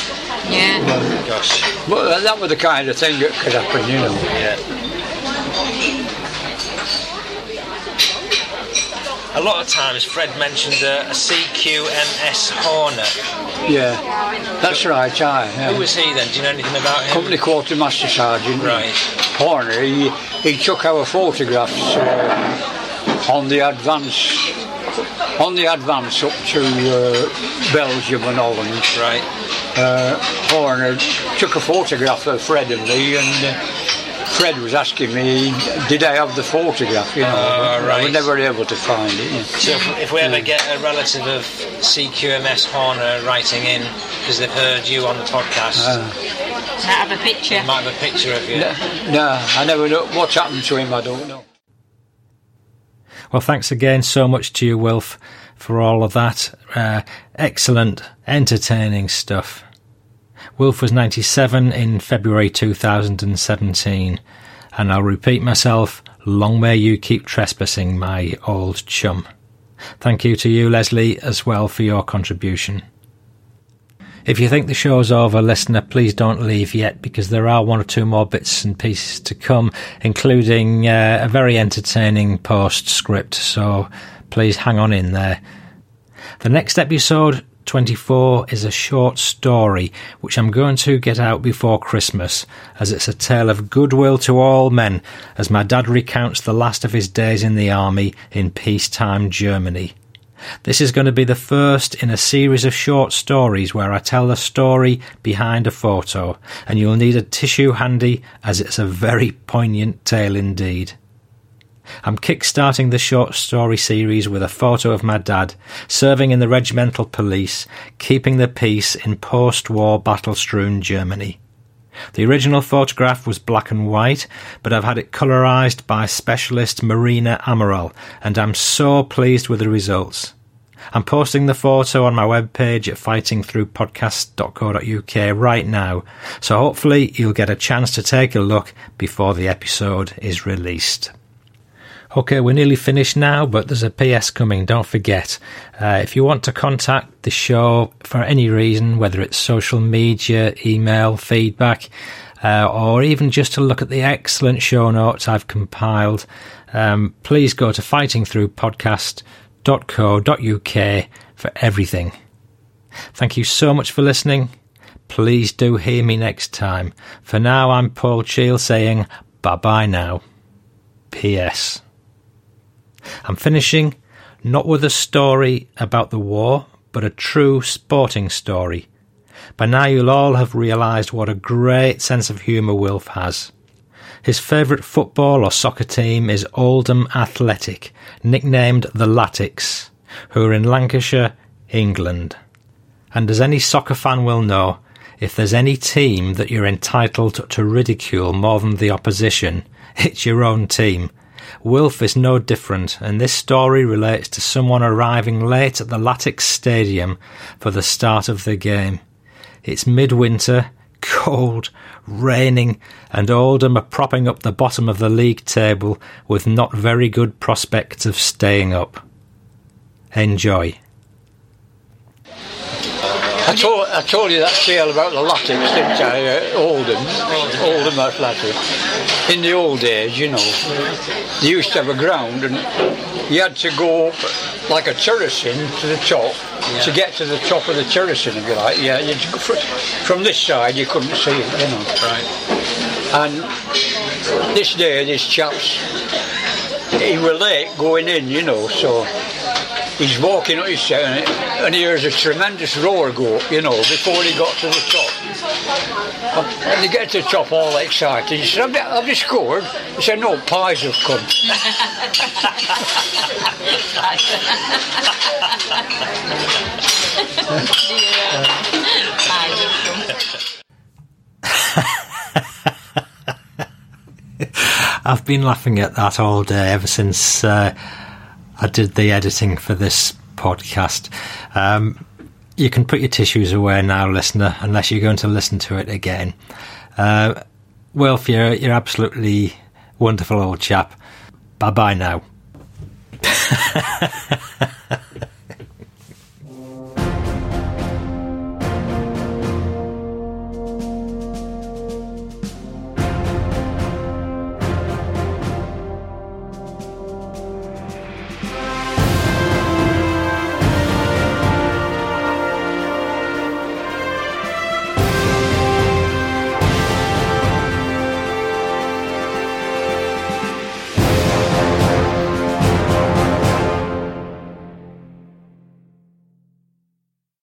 D: Yeah.
F: Gosh.
C: But that was the kind of thing that could happen, you know.
F: Yeah. A lot of times Fred mentioned a, a CQMS Horner.
C: Yeah, that's right. I, yeah.
F: Who was he then? Do you know anything about him?
C: Company Quartermaster Sergeant
F: Right.
C: Horner. He, he took our photographs uh, on the advance on the advance up to uh, Belgium and Holland.
F: Right.
C: Uh, Horner took a photograph of Fred and me, and uh, Fred was asking me, did I have the photograph? You know,
F: Ah,
C: but I
F: right.
C: was never able to find it. yeah.
F: So if, if we ever get a relative of CQMS Horner writing in because they've heard you on the podcast,
D: Might have a picture.
F: they might have a picture of you.
C: No, I never know what's happened to him. I don't know.
A: Well, thanks again so much to you, Wilf, for all of that. Uh, excellent, entertaining stuff. Wilf was 97 in February 2017, and I'll repeat myself long may you keep trespassing, my old chum. Thank you to you, Leslie, as well for your contribution. If you think the show's over, listener, please don't leave yet because there are one or two more bits and pieces to come, including uh, a very entertaining postscript, so please hang on in there. The next episode, 24, is a short story which I'm going to get out before Christmas, as it's a tale of goodwill to all men, as my dad recounts the last of his days in the army in peacetime Germany. This is going to be the first in a series of short stories where I tell the story behind a photo, and you'll need a tissue handy as it's a very poignant tale indeed. I'm kick-starting the short story series with a photo of my dad serving in the regimental police, keeping the peace in post-war battle-strewn Germany. The original photograph was black and white, but I've had it colorized by specialist Marina Amaral, and I'm so pleased with the results. I'm posting the photo on my webpage at fightingthroughpodcast.co.uk right now, so hopefully you'll get a chance to take a look before the episode is released. Okay, we're nearly finished now, but there's a PS coming, don't forget. Uh, if you want to contact the show for any reason, whether it's social media, email, feedback, uh, or even just to look at the excellent show notes I've compiled, um, please go to fightingthroughpodcast.co.uk for everything. Thank you so much for listening. Please do hear me next time. For now, I'm Paul Cheall saying bye bye now. P.S. I'm finishing not with a story about the war, but a true sporting story. By now you'll all have realised what a great sense of humour Wilf has. His favourite football or soccer team is Oldham Athletic, nicknamed the Latics, who are in Lancashire, England. And as any soccer fan will know, if there's any team that you're entitled to ridicule more than the opposition, it's your own team. Wilf is no different, and this story relates to someone arriving late at the Latics Stadium for the start of the game. It's midwinter, cold, raining, and Oldham are propping up the bottom of the league table with not very good prospects of staying up. Enjoy.
C: I told, I told you that tale about the Latics, didn't I? Uh, Oldham, Oldham Athletic. In the old days, you know, they used to have a ground and you had to go up like a terracing to the top to get to the top of the terracing, if you like. Yeah, you'd go fr- from this side you couldn't see it, you know.
F: Right.
C: And this day, this chap's, he were late going in, you know, so he's walking up his set and, and he hears a tremendous roar go up, you know, before he got to the top. And he gets to the top all excited. He said, have you scored? He said, no, pies have come.
A: I've been laughing at that all day ever since uh, I did the editing for this podcast. Um, you can put your tissues away now, listener, unless you're going to listen to it again. Uh, Wilf, you're, you're absolutely wonderful old chap. Bye bye now.